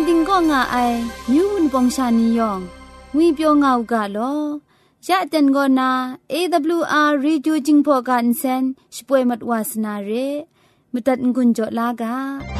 กันติงก็ง่าไอมิวนปองชานียองงุยเปียวง่าวกะลอยะเต็นก็นา AWR Reducing Program เซนช่วยมัดวาสนาเรมตัดกุญจลากา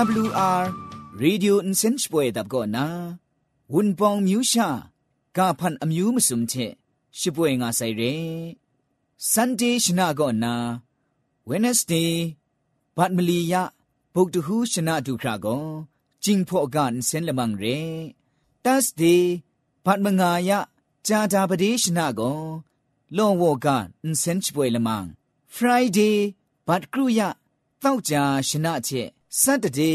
AWR Radio Insenchpoe dab go na wun pong myu sha ka phan amyu musum che shipwe nga sai re Sunday shna go na Wednesday bat mali ya buk tu hu shna du kra go jing pho ga insen lamang re Thursday bat manga ya ja da ba de shna go long wo ga insen chpoe lamang Friday bat kru ya တောက်ကြရှနာချက် စတတေ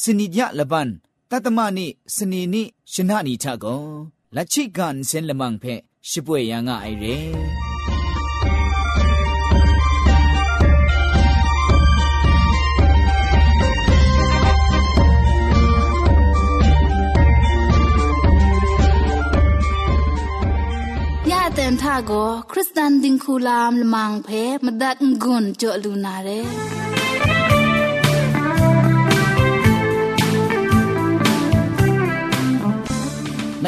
စနိညလပန်တတမနိစနီနိရှနာနီထကောလက်ချိကန်စင်လမန်ဖဲရှိပွေရငါအိုင်ရဲแตนท่าก็คริสตันดิงคูลามละมังเพมดัดงุนจ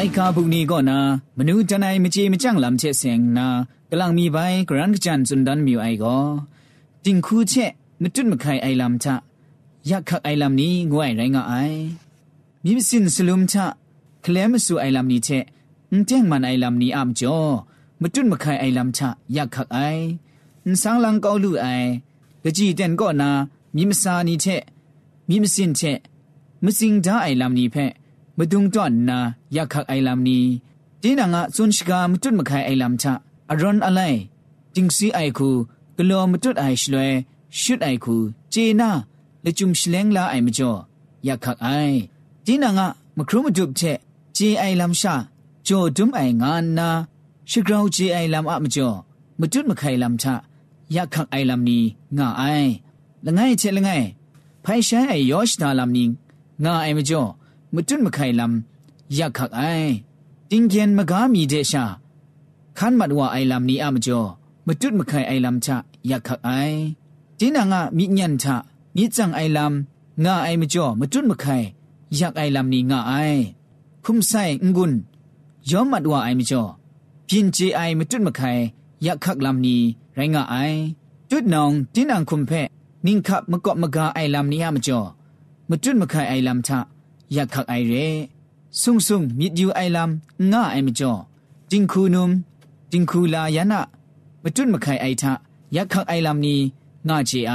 ในคาบุนีก็นามนูจันไอมจีมจังลำเชเสียงนากำลังมีใบกรันกจันสุนดันมิวไอก็จิงคูเชมจุดมะไขไอลำชะยักขักไอลำนี้งวยไรงาไอมีมสินสลุมชะเคลมสู่ไอลำนี้เชนเจ้งมันไอลำนี้อามจอมจุดมะไขไอลำชะยักขักไอสังลังเกาลูไอกะจีเตนก็นามีมสานีเชมีมสินเชมสิงดาไอลำนี้แพะ မဒုံတော့နာယခတ်အိုင်လမ်နီဒီနငါစွန်ရှိကမတွတ်မခိုင်အိုင်လမ်ချအရွန်အလိုင်တင်းစီအိုင်ခုကလောမတွတ်အိုင်ရှလွဲရှွတ်အိုင်ခုဂျေနာလေချုံရှလန်းလာအိုင်မကျော်ယခတ်အိုင်ဒီနငါမခရုမဒုတ်ချက်ဂျေအိုင်လမ်ရှာဂျိုဒုံအိုင်ငါနာရှိဂရောဂျေအိုင်လမ်အမကျော်မတွတ်မခိုင်လမ်ချယခတ်အိုင်လမ်နီငါအိုင်လငယ်ချက်လငယ်ဖိုင်ရှာအိုင်ယောရှနာလမ်နီငါအိုင်မကျော် มจุนมะไคลัมยักขักไอติงเกียนมะกามีเดชาคันมัดว่าไอลัมนี้อะมจอมจุนมะไคไอลัมชะยักขักไอจีนางะมีญันชะมีจังไอลัมงาไอมจอมจุนมะไคยักไอลัมนี้งาไอคุมไซงุนยอมมัดว่าไอมจ่อพินจีไอมจุนมะไคยักขักลัมนี้ไรงาไอจุดนองจีนางคุมเพนิ่งขับมะกอกมะกาไอลัมนี้อะมจอมจุนมะไคไอลัมชะ ยักขักไอเรซุงซุงมิดยูไอลำง่าไอมจ่อจิงคูนุมจิงคูลายานะมาจุนมาไขไอทะยักขักไอลำนี้ง่าเจไอ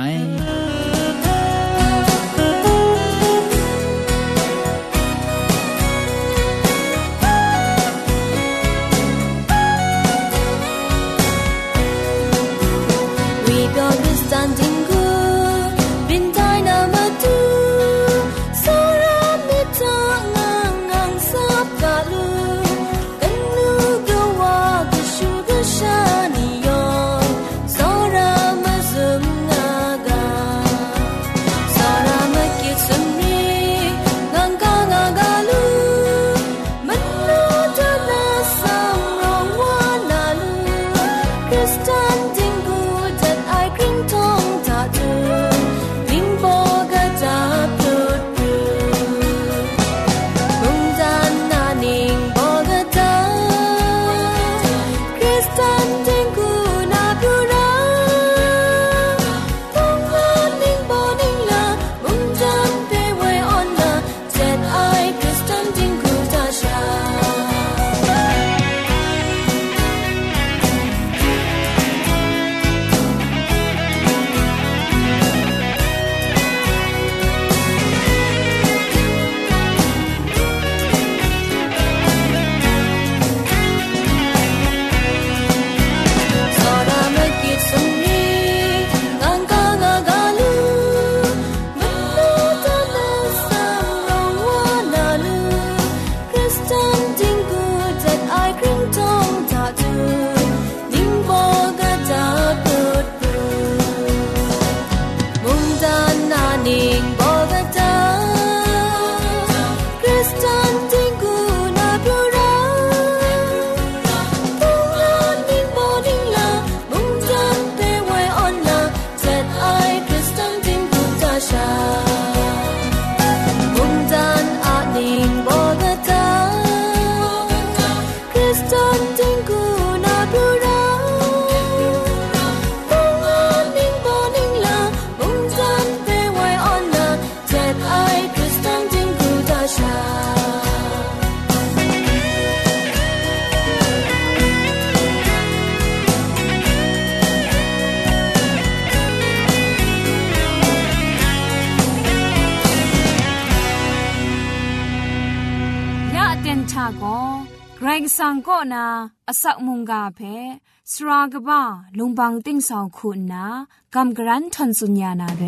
สังก็นาอสักมุงกาเพสรากบ้าลุงบังติ้งสองคุณนากำกรันทนสุญญานาเร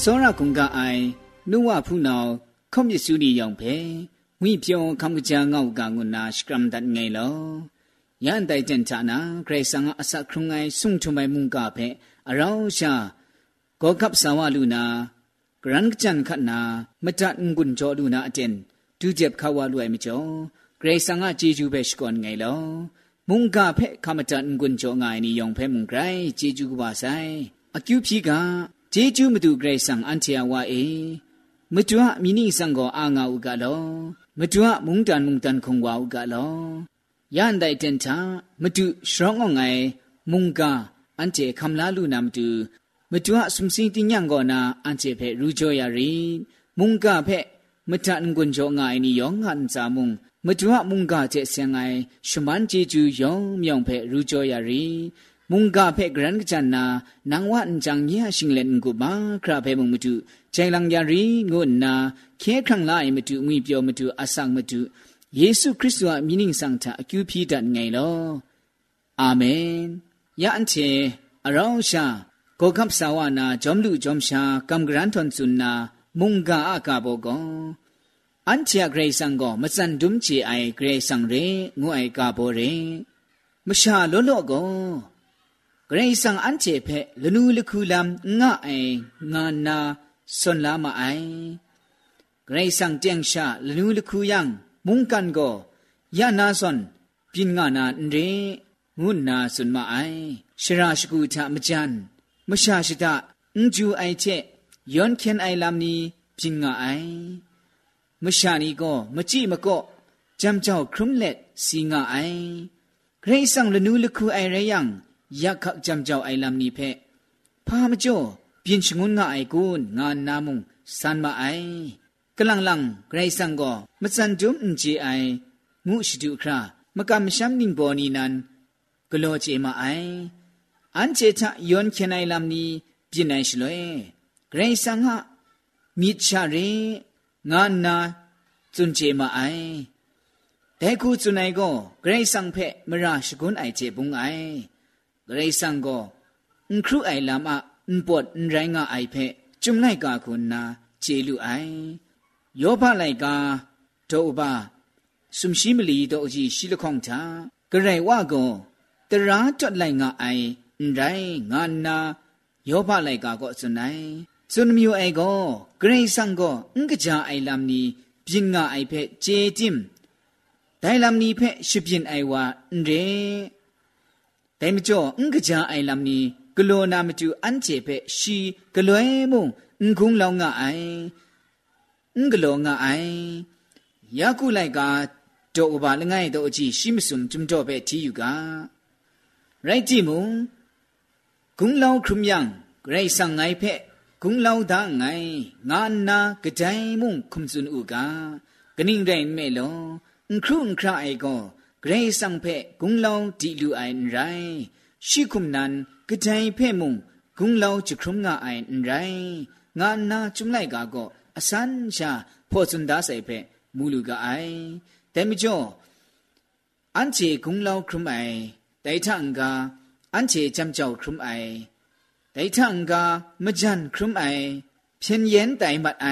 စောရကုံကအိုင်နုဝဖူနောခုံမြစုနီယောင်ဖေဝိပြုံခမ်ကကြာငောက်ကငုနာစကရမ်ဒတ်ငယ်လော ယန်တိုင်တန်ချာနာဂရေဆန်အစခရုံငိုင်ဆုံထုံမိုင်မုန်ကဖဲအရောင်းရှာဂောကပ်ဆာဝလူနာဂရန်ကချန်ခတ်နာမတန်ငွန်းကြောလူနာအတင်ဒူဂျက်ခဝလူအိုင်မကျော်ဂရေဆန်ကဂျီဂျူပဲရှကွန်ငိုင်လောမုန်ကဖဲခမတန်ငွန်းကြောငိုင်နီယောင်ဖဲမုန်ဂရိုင်ဂျီဂျူကပါဆိုင်အကျူဖြီကဂျေဂျူမတူဂရေဆန်အန်တီယာဝါအေမတွာမီနီဆန်ကိုအာငါဥကလောမတွာမုန်တန်မုန်တန်ခုံဝါဥကလော ယန်တိုင်တန်ချာမတူရှရောင်းငိုင်မုန်ကအန်တေခမလာလူနမ်တူမတူအစုံစင်းတင်ညံကောနာအန်တေဖဲရူဂျိုယာရီမုန်ကဖဲမတန်ကွန်ဂျောငိုင်နီယောငန်ဇာမုန်မတူအမုန်ကကျဲဆန်ငိုင်ရှမန်ဂျီဂျူယောင်မြောင်ဖဲရူဂျိုယာရီမုန်ကဖဲဂရန်ကချန်နာနန်ဝန်ဂျန်ညာရှင်လန်ကုဘာခရဖဲမုန်မတူချိုင်လန်ယာရီငုနာခဲခန့်လာအိမတူငွေပြောမတူအဆောင်မတူ ယေရှုခရစ်တုအမင်းဆောင်တာအကျူဖြီးတတ်ငယ်လောအာမင်ယန်ချေအရောင်းရှာကိုကပ်ဆာဝနာဂျ ோம் လူဂျ ோம் ရှာကမ်ဂရန်ထွန်စွန်နာမုန်ကာအကာဘောကောအန်ချာဂရေဆန်ကိုမစန်ဒုံချီအိုင်ဂရေဆန်ရေငွအိုင်ကာဘောရေမရှာလောလောကောဂရေဆန်အန်ချေဖဲလနူလခုလမ်ငါအိုင်ငါနာစွန်လာမအိုင်ဂရေဆန်တຽງရှာလနူလခုယံ มุงกันก็ยานาซอนปินงานาเรงุนนาสุนมาไอชราชกูทะมจันมชาชิตะอุจูไอเจย้อนเคนไอลามนีปินงาไอมชานีก็มจิมก็จำเจ้าครุมเล็ดสีงาไอเกรซังละนูละคูไอเรยังยักขักจำเจ้าไอลามนีเพพามจ่อปินชงุนงาไอกูนงานนามุงสันมาไอ กลังลังไกรสังก็มจันจุมอุจีไองูชิดุครามกำชัมนิงบอนีนันกโลเจมาไออันเจทะยอนเคนไอลำนี้ပြင်းနိုင်ရှလွဲဂရိဆန်ဟာမိချရေငါနာဇွန်ချေမအိုင်တဲခုဇွန်နိုင်ကိုဂရိဆန်ဖက်မရရှကွန်းအိုင်ချေပုန်အိုင်ဂရိဆန်ကိုအန်ခရုအိုင်လာမအန်ပတ်အန်ရိုင်းငါအိုင်ဖက်จุမ်လိုက်ကာခုနာခြေလူအိုင် ယောဘလိုက်ကာဒေါဘစုံရှိမလီတော့အကြီးရှိလခေါင်ချာဂရိုင်ဝကောတရာတွတ်လိုက်ငါအိုင်အန်တိုင်းငါနာယောဘလိုက်ကာကောစွန်နိုင်စွန်မျိုးအိုင်ကောဂရိတ်ဆန်ကောအင်္ဂကြအိုင်လမ်နီပြင်းငါအိုင်ဖက်ဂျေတင်ဒိုင်လမ်နီဖက်ရှိပြင်းအိုင်ဝါအန်ရဲဒိုင်မကျော်အင်္ဂကြအိုင်လမ်နီဂလိုနာမတူအန်ချေဖက်ရှီဂလွဲမုံအင်ခုံလောင်ငါအိုင် ငကလောငါအိုင်ယခုလိုက်ကတော့ဘာလငိုင်းတော့အကြည့်ရှိမစုံจุမ်တော့ပဲတီယူကရိုက်ကြည့်မုံဂုံလောင်ခရုမြံဂရိတ်ဆန်ငိုင်ဖက်ဂုံလောင်ဒါငိုင်ငါနာကဒိုင်မုံခုံစွန်ဥကဂနင်းရိုင်မဲလောခရုန်ခရိုင်ကိုဂရိတ်ဆန်ဖက်ဂုံလောင်ဒီလူအိုင်ရိုင်ရှိခုမနန်ကဒိုင်ဖက်မုံဂုံလောင်ချခရုံငါအိုင်ရိုင်ငါနာจุမ်လိုက်ကာကို အစန်းရှာဖောစွန်ဒါဆိုင်ဖဲမူလူကအိုင်တဲမကျော်အန်ချေကုံလောက်ခရုမိုင်တိုင်ထန်ကအ อันเจจำเจ้าครุมไอแต่ทั้งกามจันครุมไอเพียนเย็นแต่มัดไอ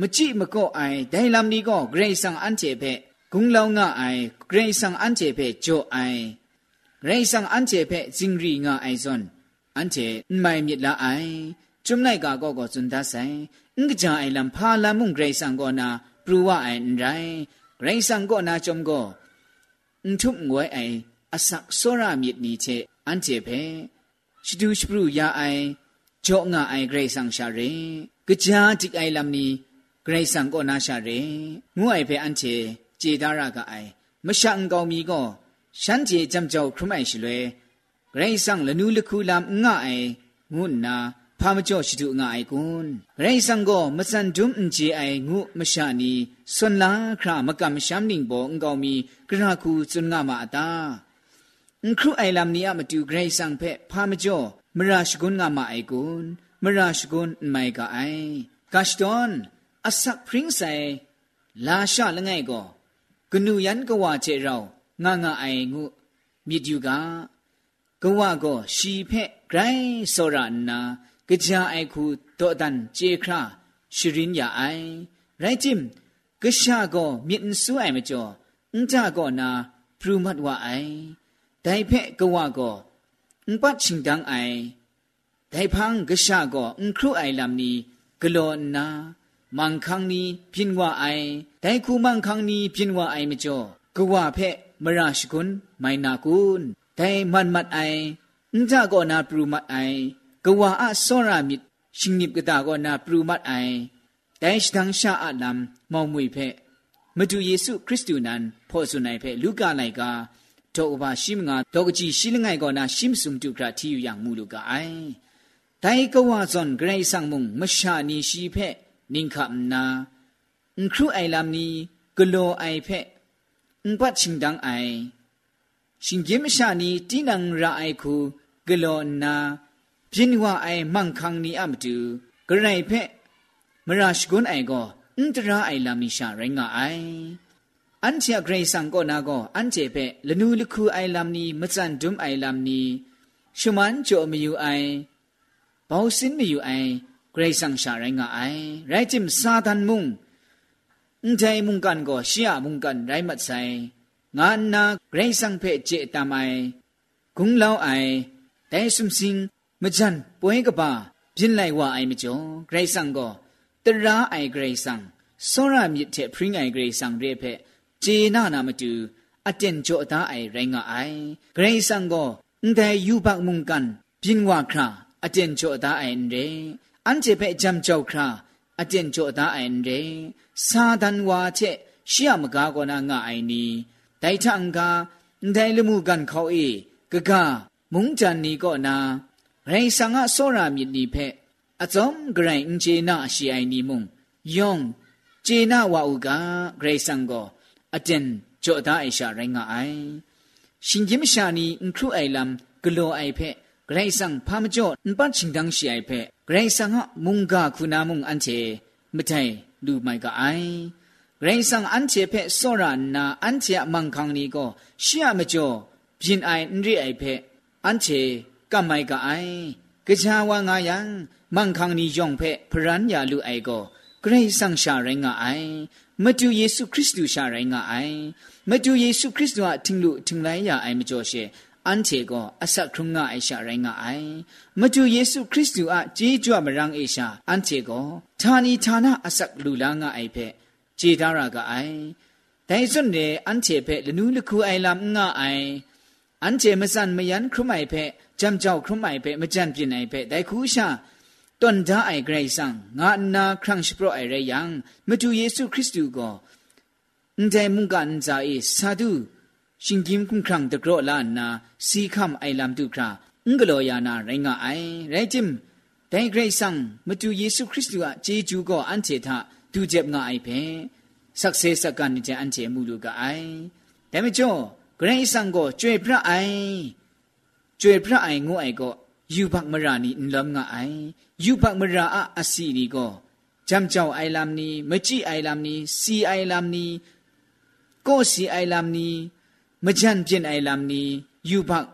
มจิมก็ไอแต่ลำนี้ก็เกรงสังอันเจเพกุงเลางาไอเกรงสังอันเจเพโจไอเกรงสังอันเจเพจิงรีงาไอซอนอันเจไม่มีละไอจุมไนกาก็ก็จุนตาไซ ငကြအိုင်လံဖာလမုန်ဂရိဆန်ကောနာပရူဝအိုင်ရိုင်းဂရိဆန်ကောနာဂျုံကောအန်ထုငွယ်အိုင်အဆက်စောရမြစ်နီချေအန်ချေဖဲရှိတူရှိပရူယာအိုင်ဂျောငါအိုင်ဂရိဆန်ရှာရင်ကြာတိအိုင်လမ်နီဂရိဆန်ကောနာရှာရင်ငွိုင်ဖဲအန်ချေကြေဒါရကအိုင်မရှန်ကောင်မီကောရှန်ချေဂျမ်ကြောက်ခမိုင်ရှိလွဲဂရိဆန်လနူးလခုလမ်ငါအိုင်ငုနာ พามจ่อชิดูง่ายกุนไรสังก็มสันดุมเจไองูมชานีสนลาครามกำชามนิงบองกามีกระคูจุนงามาตาครูไอลำนี้มาดูไรสังเพะพามจ่อมราชกุนงามาไอกุนมราชกุนไม่ก็ไอกาชดอนอสักพริ้งใสลาชาละไงก็กนูยันก็ว่าเจเรางางาไองูมิดอยู่กากว่าก็ชีเพะไกรสรานา ကကြာအိုက်ခုတော့တန်ဂျေခရာရှရင်ယာအိုင်ရိုင်ဂျင်ကရှာကောမြင့်ဆူအိုင်မကျော်အန်ကြကောနာပရူမတ်ဝအိုင်ဒိုင်ဖက်ကဝကောအန်ပတ်ချင်းတန်းအိုင်ဒိုင်ဖန်ကရှာကောအန်ခရူအိုင်လမ်နီဂလောနာမန်ခန်းနီပြင်းဝအိုင်ဒိုင်ခုမန်ခန်းနီပြင်းဝအိုင်မကျော်ကဝဖက်မရရှိကွန်းမိုင်နာကွန်းဒိုင်မန်မတ်အိုင်အန်ကြကောနာပရူမတ်အိုင် ကဝါအစောရမြစ်ရှင်နိပကတာကောနာပရူမတ်အိုင်ဒိုင်စတန်ရှာအလမ်မောင်မွေဖက်မတူယေစုခရစ်တုနန်ဖော်ဆုနိုင်ဖက်လူကာလိုက်ကာတောဘာရှိမငါတောကကြီးရှိလငိုင်ကောနာရှိမစုံတုကရာတီယူយ៉ាងမူလူကအိုင်တိုင်ကဝါဇွန်ဂရိဆန်မုံမရှာနီရှိဖက်နင်ခမ်နာခရုအိုင်လမ်နီဂလိုအိုင်ဖက်အန်ပတ်ချင်းဒန်းအိုင်ရှင်ဂျေမရှာနီတီနန်ရာအိုင်ခုဂလိုနာ ပြင်းဝအိုင်မန့်ခန်းနီအမတူဂရိုင်ဖက်မရရှ်ဂွန်အိုင်ကောအန်တရာအိုင်လာမီရှာရိုင်းငါအိုင်အန်ချာဂရိဆန်ကောနာကောအန်ချေဖက်လနူလခုအိုင်လာမနီမစန်ဒွမ်အိုင်လာမနီရှမန်ဂျိုမယူအိုင်ဘောင်းစင်မယူအိုင်ဂရိဆန်ရှာရိုင်းငါအိုင်ရိုင်ဂျင်စာဒန်မုံအန်တိုင်မုံကန်ကောရှီယာမုံကန်ရိုင်းမတ်ဆိုင်ငါနာဂရိဆန်ဖက်ကျေတမိုင်ဂုံလောင်းအိုင်ဒဲဆုံစင် မจันပွင့်ကပါပြင်းလိုက်ဝအိုင်မကြုံဂရိတ်ဆန်ကိုတရာအိုင်ဂရိတ်ဆန်စောရမြစ်တဲ့ဖရင်အိုင်ဂရိတ်ဆန်ရဲ့ဖက်ဂျေနာနာမတူအတင်ကြောအသားအိုင်ရိုင်းကအိုင်ဂရိတ်ဆန်ကိုအန်တဲ့ယူပတ်မုန်ကန်ပြင်းဝခရာအတင်ကြောအသားအိုင်ရဲအန်ချေဖက်ဂျမ်ကြောခရာအတင်ကြောအသားအိုင်ရဲစာဒန်ဝါချက်ရှီယမကားကောနာငါအိုင်နီဒိုင်ထန်ကာအန်တဲ့လူမှုကန်ခေါအေဂဂမုန်ချန်နီကောနာ ဂရိဆန်ကစောရမြစ်နီဖက်အစုံဂရိန်ဂျေနာရှိအိုင်နီမုန်ယောင်ဂျေနာဝါဥကဂရိဆန်ကိုအတန်ကြောဒါအိရှာရိုင်းငါအိုင်ရှင်ဂျင်ရှာနီအန်ခရုအိုင်လမ်ဂလိုအိုင်ဖက်ဂရိဆန်ဖာမကြောအန်ပတ်ချင်းတန်းရှိအိုင်ဖက်ဂရိဆန်ဟာမုန်ဂါခုနာမုန်အန်ချေမတိုင်လူမိုင် ကအိုင်ဂရိဆန်အန်ချေဖက်စောရနာအန်ချေမန်ခေါင်နီကိုရှီယမကြောပြင်းအိုင်အန်ရီအိုင်ဖက်အန်ချေကမိုင်ကအိုင်ကြာဝါငါယံမန်ခေါင်နီယောင်ဖက်ဖရန်ယာလူအိုင်ကိုဂရိဆန်ရှာရိုင်းငါအိုင်မတူယေရှုခရစ်တုရှာရိုင်းငါအိုင်မတူယေရှုခရစ်တုအထင်လို့ထင်လိုက်ရအိုင်မကြောရှေအန်ချေကိုအဆက်ခုံငါအိရှာရိုင်းငါအိုင်မတူယေရှုခရစ်တုအဂျေးကြွမရန်အိရှာအန်ချေကိုဌာနီဌာနအဆက်လူလာငါအိုင်ဖက်ဂျေဒါရာကအိုင်ဒိုင်စွန်နေအန်ချေဖက်လနူးလခုအိုင်လမ်ငါအိုင်အန်ချေမစန်မယန်ခရမိုင်ဖက် จำเจ้าครุ่มไม่เป็ดไม่จำปีไหนเป็ดแต่คูชาต้นท้าไอเกรซังงานนาครั้งสิบโปรไอเรยังมาดูเยซูคริสต์ก็แต่มุงกันใจสาธุชิงกิมคุ้มครั้งตะกรอลานนาสีคำไอลำดูคราอุงกลอยานาไรงาไอไรจิมแต่เกรซังมาดูเยซูคริสต์ก็เจจูก็อันเจทะดูเจ็บงาไอเพสักเซสักกันจะอันเจมูลูกไอแต่ไม่จ่อเกรซังก็ช่วยพระไอ ယေရှုခရစ်တုအဂျေဂျူကိုအန်ချေထဒူဂျက်ငါအိုင်ဖေဆက်ဆေစကန်နိတဲ့အန်ချေမူလူကအိုင်ဒါမကျော်ဂရိတ်ဆန်ကိုကျွေပြအိုင်ကျွေပြအိုင်ငိုအိုင်ကိုယူဘတ်မရာနီအင်လမ်ငါအိုင်ယူဘတ်မရာအအစီနီကိုဂျမ်ကြောင်အိုင်လမ်နီမကြည့်အိုင်လမ်နီစီအိုင်လမ်နီကိုစီအိုင်လမ်နီမကြန်ပြင်းအိုင်လမ်နီယူဘတ်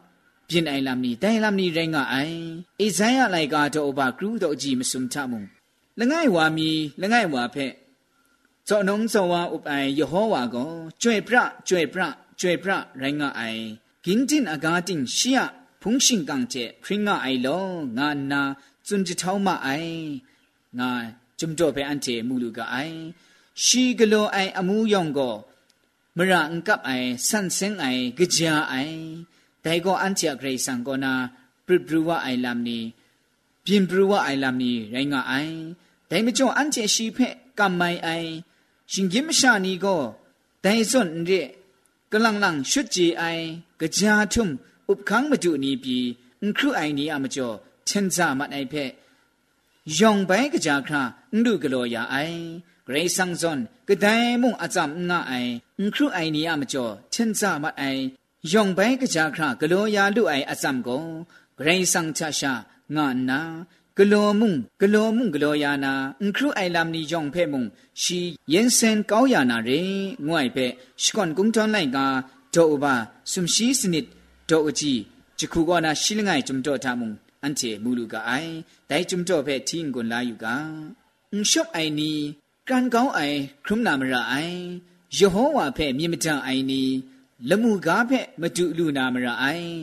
ပြပြင်အိုင်လမ်နီတိုင်လမ်နီရင်ငါအိုင်အေဇိုင်းရလိုက်ကတော့ဘာကရူတော့ကြည့်မစုံချမှုလငယ်ဝါမီလငယ်ဝါဖက်ဇောနုံဇောဝါဥပိုင်ယေဟောဝါကိုကျွေပြကျွေပြကျွေပြရင်ငါအိုင်ဂင်တင်အဂါတင်ရှီယ ဖုန်ရှင်ကန်ကျဖရင်ငါအိုင်လောငါနာကျွန်းချထောင်းမအိုင်ငါจุมโตเปอันเทมูลูกาไอชีกโลไออมูยองโกมระอังกับไอสันเซงไอกะจาไอแต่ก็อันเจกรสังกนาปรุปรุวะไอลามนีပြင်ပရဝအိုင်လမ်နီရိုင်းငါအိုင်ဒိုင်မကျော်အန်ချေရှိဖက်ကမ်မိုင်အိုင်ရှင်ကြီးမရှာနီကိုဒိုင်စွန်ရဲกำลังลังชุดจีไอกะจาทุม อุบคังมาดูนีปีอุครูไอนี้อะมจ่อเช่นซามัดไอเพยองไปกะจาคราอุดุกะโลยาไอเกรซังซอนกะไดมุงอะจำงะไออุครูไอนี้อะมจ่อเช่นซามัดไอยองไปกะจาครากะโลยาลุไออะจำโกเกรซังชะชางะนากะโลมุงกะโลมุงกะโลยานาอุครูไอลามนียองเพ่มุงชีเย็นเซนก้าวยานาเรงวยเปชกอนกุงจอนไลกาโตอบาสุมชีสนิด ဒေါအကြီးဂျခုကနာရှီလငိုင်ဂျုံဒေါတာမုံအန်တီမူလူကအိုင်ဒိုင်ဂျုံဒေါဖဲတင်းကွန်လာယူကအန်ရှော့အိုင်နီကန်ကောင်းအိုင်ခရုမနာမရာအိုင်ယေဟောဝါဖဲမြေမတန်အိုင်နီလမှုကားဖဲမတူလူနာမရာအိုင်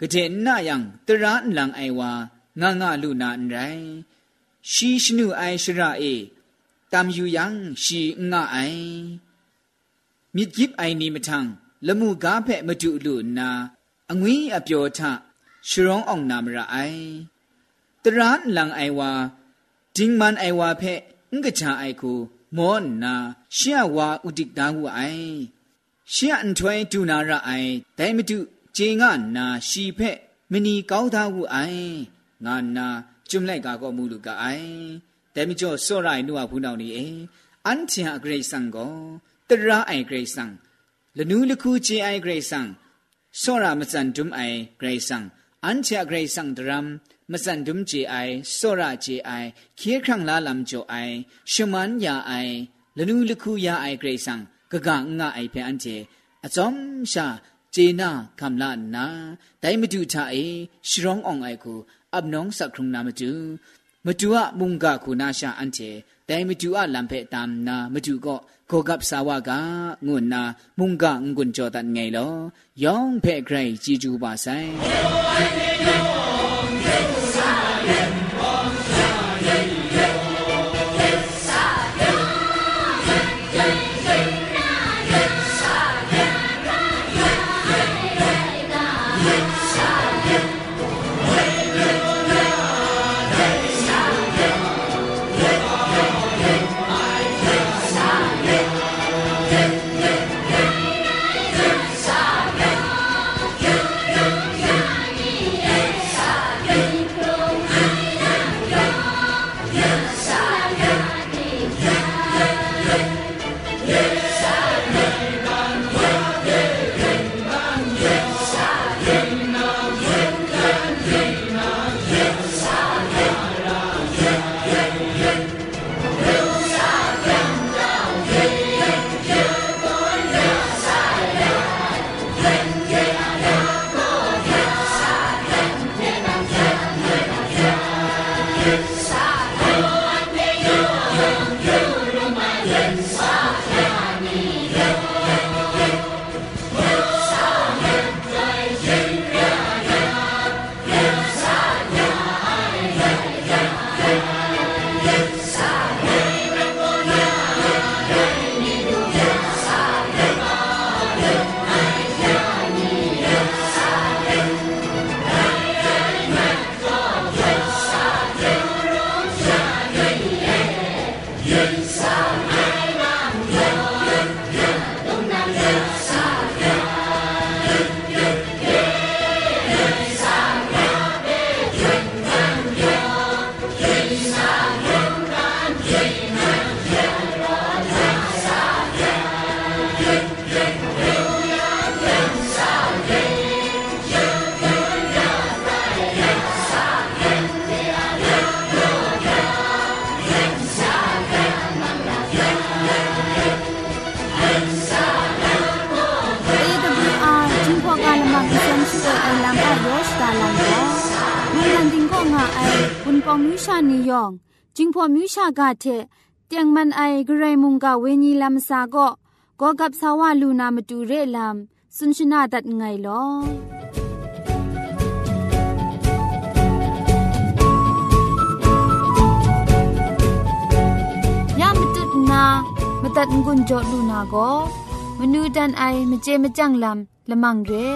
ကတဲ့နယံတရာန်လန်အိုင်ဝါငငလူနာန်ရိုင်ရှိရှိနုအိုင်ရှရာအေတမ်ယူယံရှိငါအိုင်မြစ်ကြီးအိုင်နီမထန် လမှုကားဖက်မတူလို့နာအငွင်းအပျော်ထရှရုံးအောင်နာမရအိုင်တရန်လန်အိုင်ဝါဒင်းမန်အိုင်ဝါဖက်ငှကချအိုင်ကိုမောနာရှေဝါဥဒိတာဟုအိုင်ရှေအန်ထွဲတူနာရအိုင်ဒိုင်မတူဂျင်းကနာရှီဖက်မနီကောင်းသားဟုအိုင်ငါနာจุမ်လိုက်ကာကောမူလူကအိုင်တဲမကျော်စောရိုင်နုဝဖူးနောင်နေအန်ချင်အဂရိတ်ဆန်ကိုတရာအိုင်ဂရိတ်ဆန် ระไอเกรซังละนูละคูเจไอเกรซังစောရမစန်ဒုံအိုင်ဂရိဆန်အန်ချာဂရိဆန်ဒရမ်မစန်ဒုံဂျေအိုင်စောရဂျေအိုင်ခေခန့်လာလမ်ဂျိုအိုင်ရှမန်ယာအိုင်လနူလခုယာအိုင်ဂရိဆန်ဂဂငါအိုင်ဖဲအန်ချေအစုံရှာเจนาคำลานาไดมาดูทาเอชรองอองไอคูอับน้องสักครุงนามาดูมาดูอะมุงกะคูนาชาอันเจ တိုင်မတူအလံဖဲတမ်နာမတူကောကိုကပ်စာဝကငုနာမုန်ကငွန်ကြောတန်ငယ်လောယောင်ဖဲဂရိတ်ជីဂျူပါဆိုင် A.W.R.，听我讲了嘛，你先去问梁家有，他能不？我问你，听我讲啊，哎，碰碰米莎尼，你讲。 จิงพอมิชากาเทเตียงมันไอกรมุงกาเวญีลำซาก็ก็กับสาวาลูนามตูเรลำสุนชนาดัดไงลอမတတ်ငွန်းကြလူနာကိုမနူးတန်အိုင်မကျေမကြန့်လမ်လမန့်ရဲ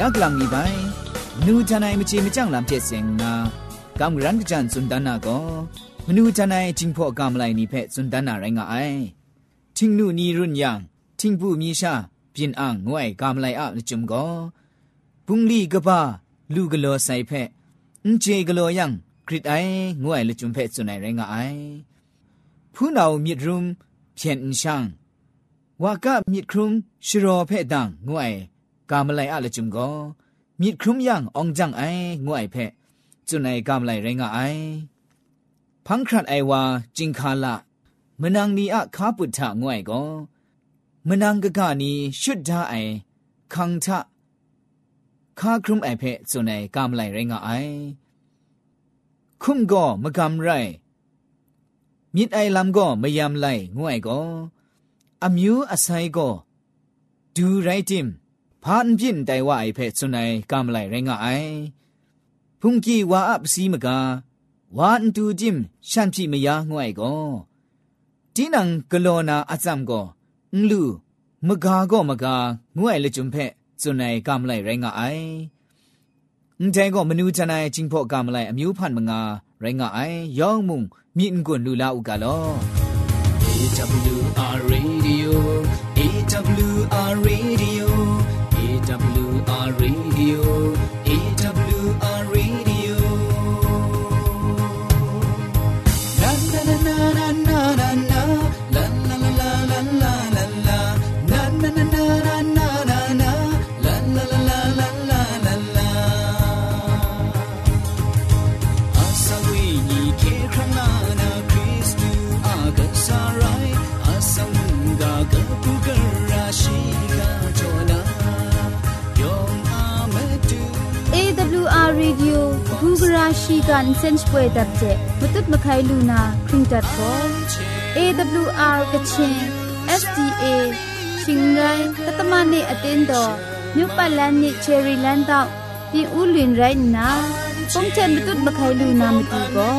ยักลังมีไปมนูจันไอมจีมจังลำเจ็ดเสียงนากำรันกจันสุนดานาก็มนูจันไอจิงพ่อกำไลนี่เพสุนดานาไรงไอทิงนูนีรุนยังทิงผู้มีชาပြင်းအောင်ငွေကမလိုက်အจุมก็ပုန်လီကပါလူကလောဆိုင်ဖက်အန်ချေကလောယံခရစ်အိုင်ငွေလจุมဖက်စွန်နိုင်ရင်ငါအိုင်ဖူးနောင်မြစ်ရုံဖြန်အန်ရှန်ဝါကမြစ်ခရုံရှရောဖက်တန်ငွေ กามไลอะละจุมก็มีครุมยังอองจังไองวยเพจุนไอกามไลไรงะไอพังครัดไอวาจิงคาละมนังนีอะคาปุถะงวยก็มนังกะกะนีชุดดาไอคังทะคาครุมไอเพจุนไอกามไลไรงะไอคุมก็มะกำไรมิดไอลำก็มยามไลงวยก็အမျိုးအဆိုင်ကိုဒူရိုက်တင် พานพินไดว่าไอเพชสุนัยกำไลไรงไอพุงกีว่าอับซีมกาวานตูจิมชันพี่มยางวยก็ทีนังกโลนาอาจัมก็นลูมกาก็มกางวยเลจุมเพสุนัยกำไลไรงไอန်တဲก็มนูจันไอจิงพ่อกำไลอမျိုးพันมงาไรงไอยองมุงมีนกุนลูลาอุกาลอ AWR Radio AWR Radio กันเซนช่วยดับเจมตุดมะไคลูนาครีดัดพอ AWR กะชิน SDA ชิงไงกัตมะนี่อตินดอမြို့ပတ်လန်းနစ်ချယ်ရီလန်းတော့ပြင်ဦးလွင်ရိုင်းနာပုံချက်မတုတ်မခိုင်လူနာမတူကော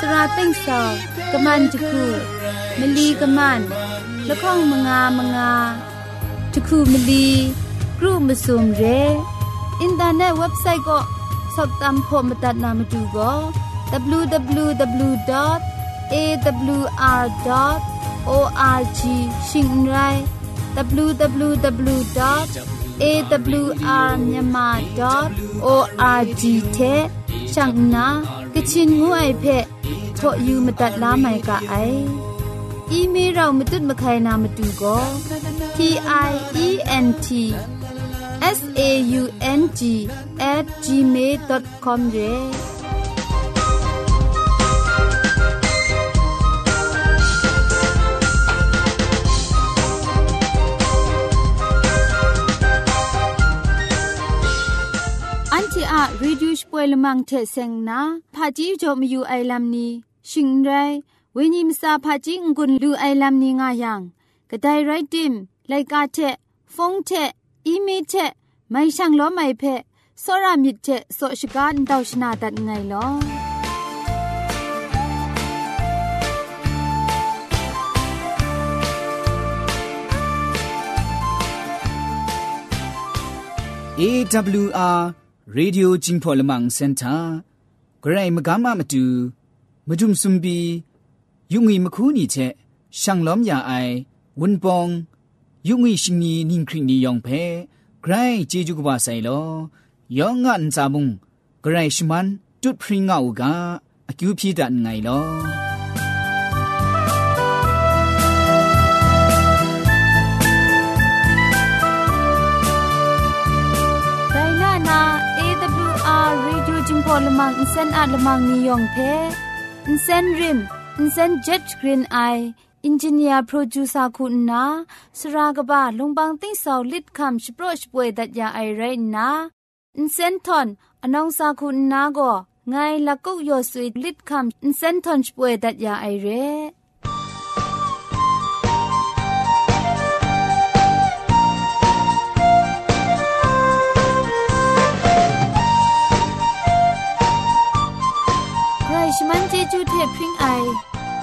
စရာတိတ်ဆောင်ကမန်တခုမလီကမန်လခေါင်မငါမငါတခုမလီဂရုမစုံရဲအင်တာနက်ဝက်ဘ်ဆိုက်ကော สอบตามพมตัดนามาดูก็ www.awr.org ชิงไร www.awrmyanmar.org เทช่างนากะชินงูไอเพะพออยู่มาตัดล้าไม่กะไอ อีเมลเรามาตุ้ดมาใครนามาดูก็ P I E N T S A U N G at gmail.com เร อันที่อะรีดิวส์ป่วยละมังเทเซงนาพาจีจอมอยู่ไอลัมนีชิงไรเวนิมซาพาจิงกุนลูไอลัมนีงายังกระไดไรติมไลกาเทฟงเท อีเมจไม่ช่างล้อไม่เพะสรามิดเจโสชการดาวชนาดัดไงลอเอวอาร์เรดิโอจิงพอลมังเซ็นเตอร์ไกรมกามามาดูมาดุมซุมบียุงอีมคูนี่เชช่างล้อมยาไอวุนปอง ยุงอีชินีนิ่งคริงนียองเพไกรจีจุกบาไซโลยองงันซาบุงไกรชมันจุดพริงเอากาอคิวพีดันไงโลพอลมังอินเซนอาลมังนิยองเพอินเซนริมอินเซนเจ็ดกรีนไอ อินจิเนียร์โปรดิวซาคุณนาสรากบะลงบางติ้งสาวลิดคำสโปรชป่วยดัดยาไอเรนนาอินเซนทอนอนองซาคุณนาก็ไงละกุกยอสุยลิดคำอินเซนทอนชป่วยดัดยาไอเรใครชมันเจจูเทพริงไอ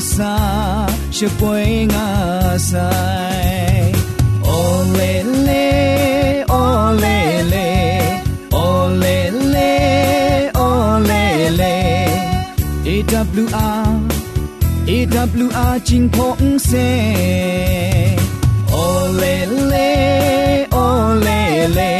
sa she poi nga sai o le le o le le o le le o le le e w r e w r jing phong se o le le o le le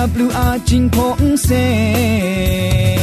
WR 金鹏城。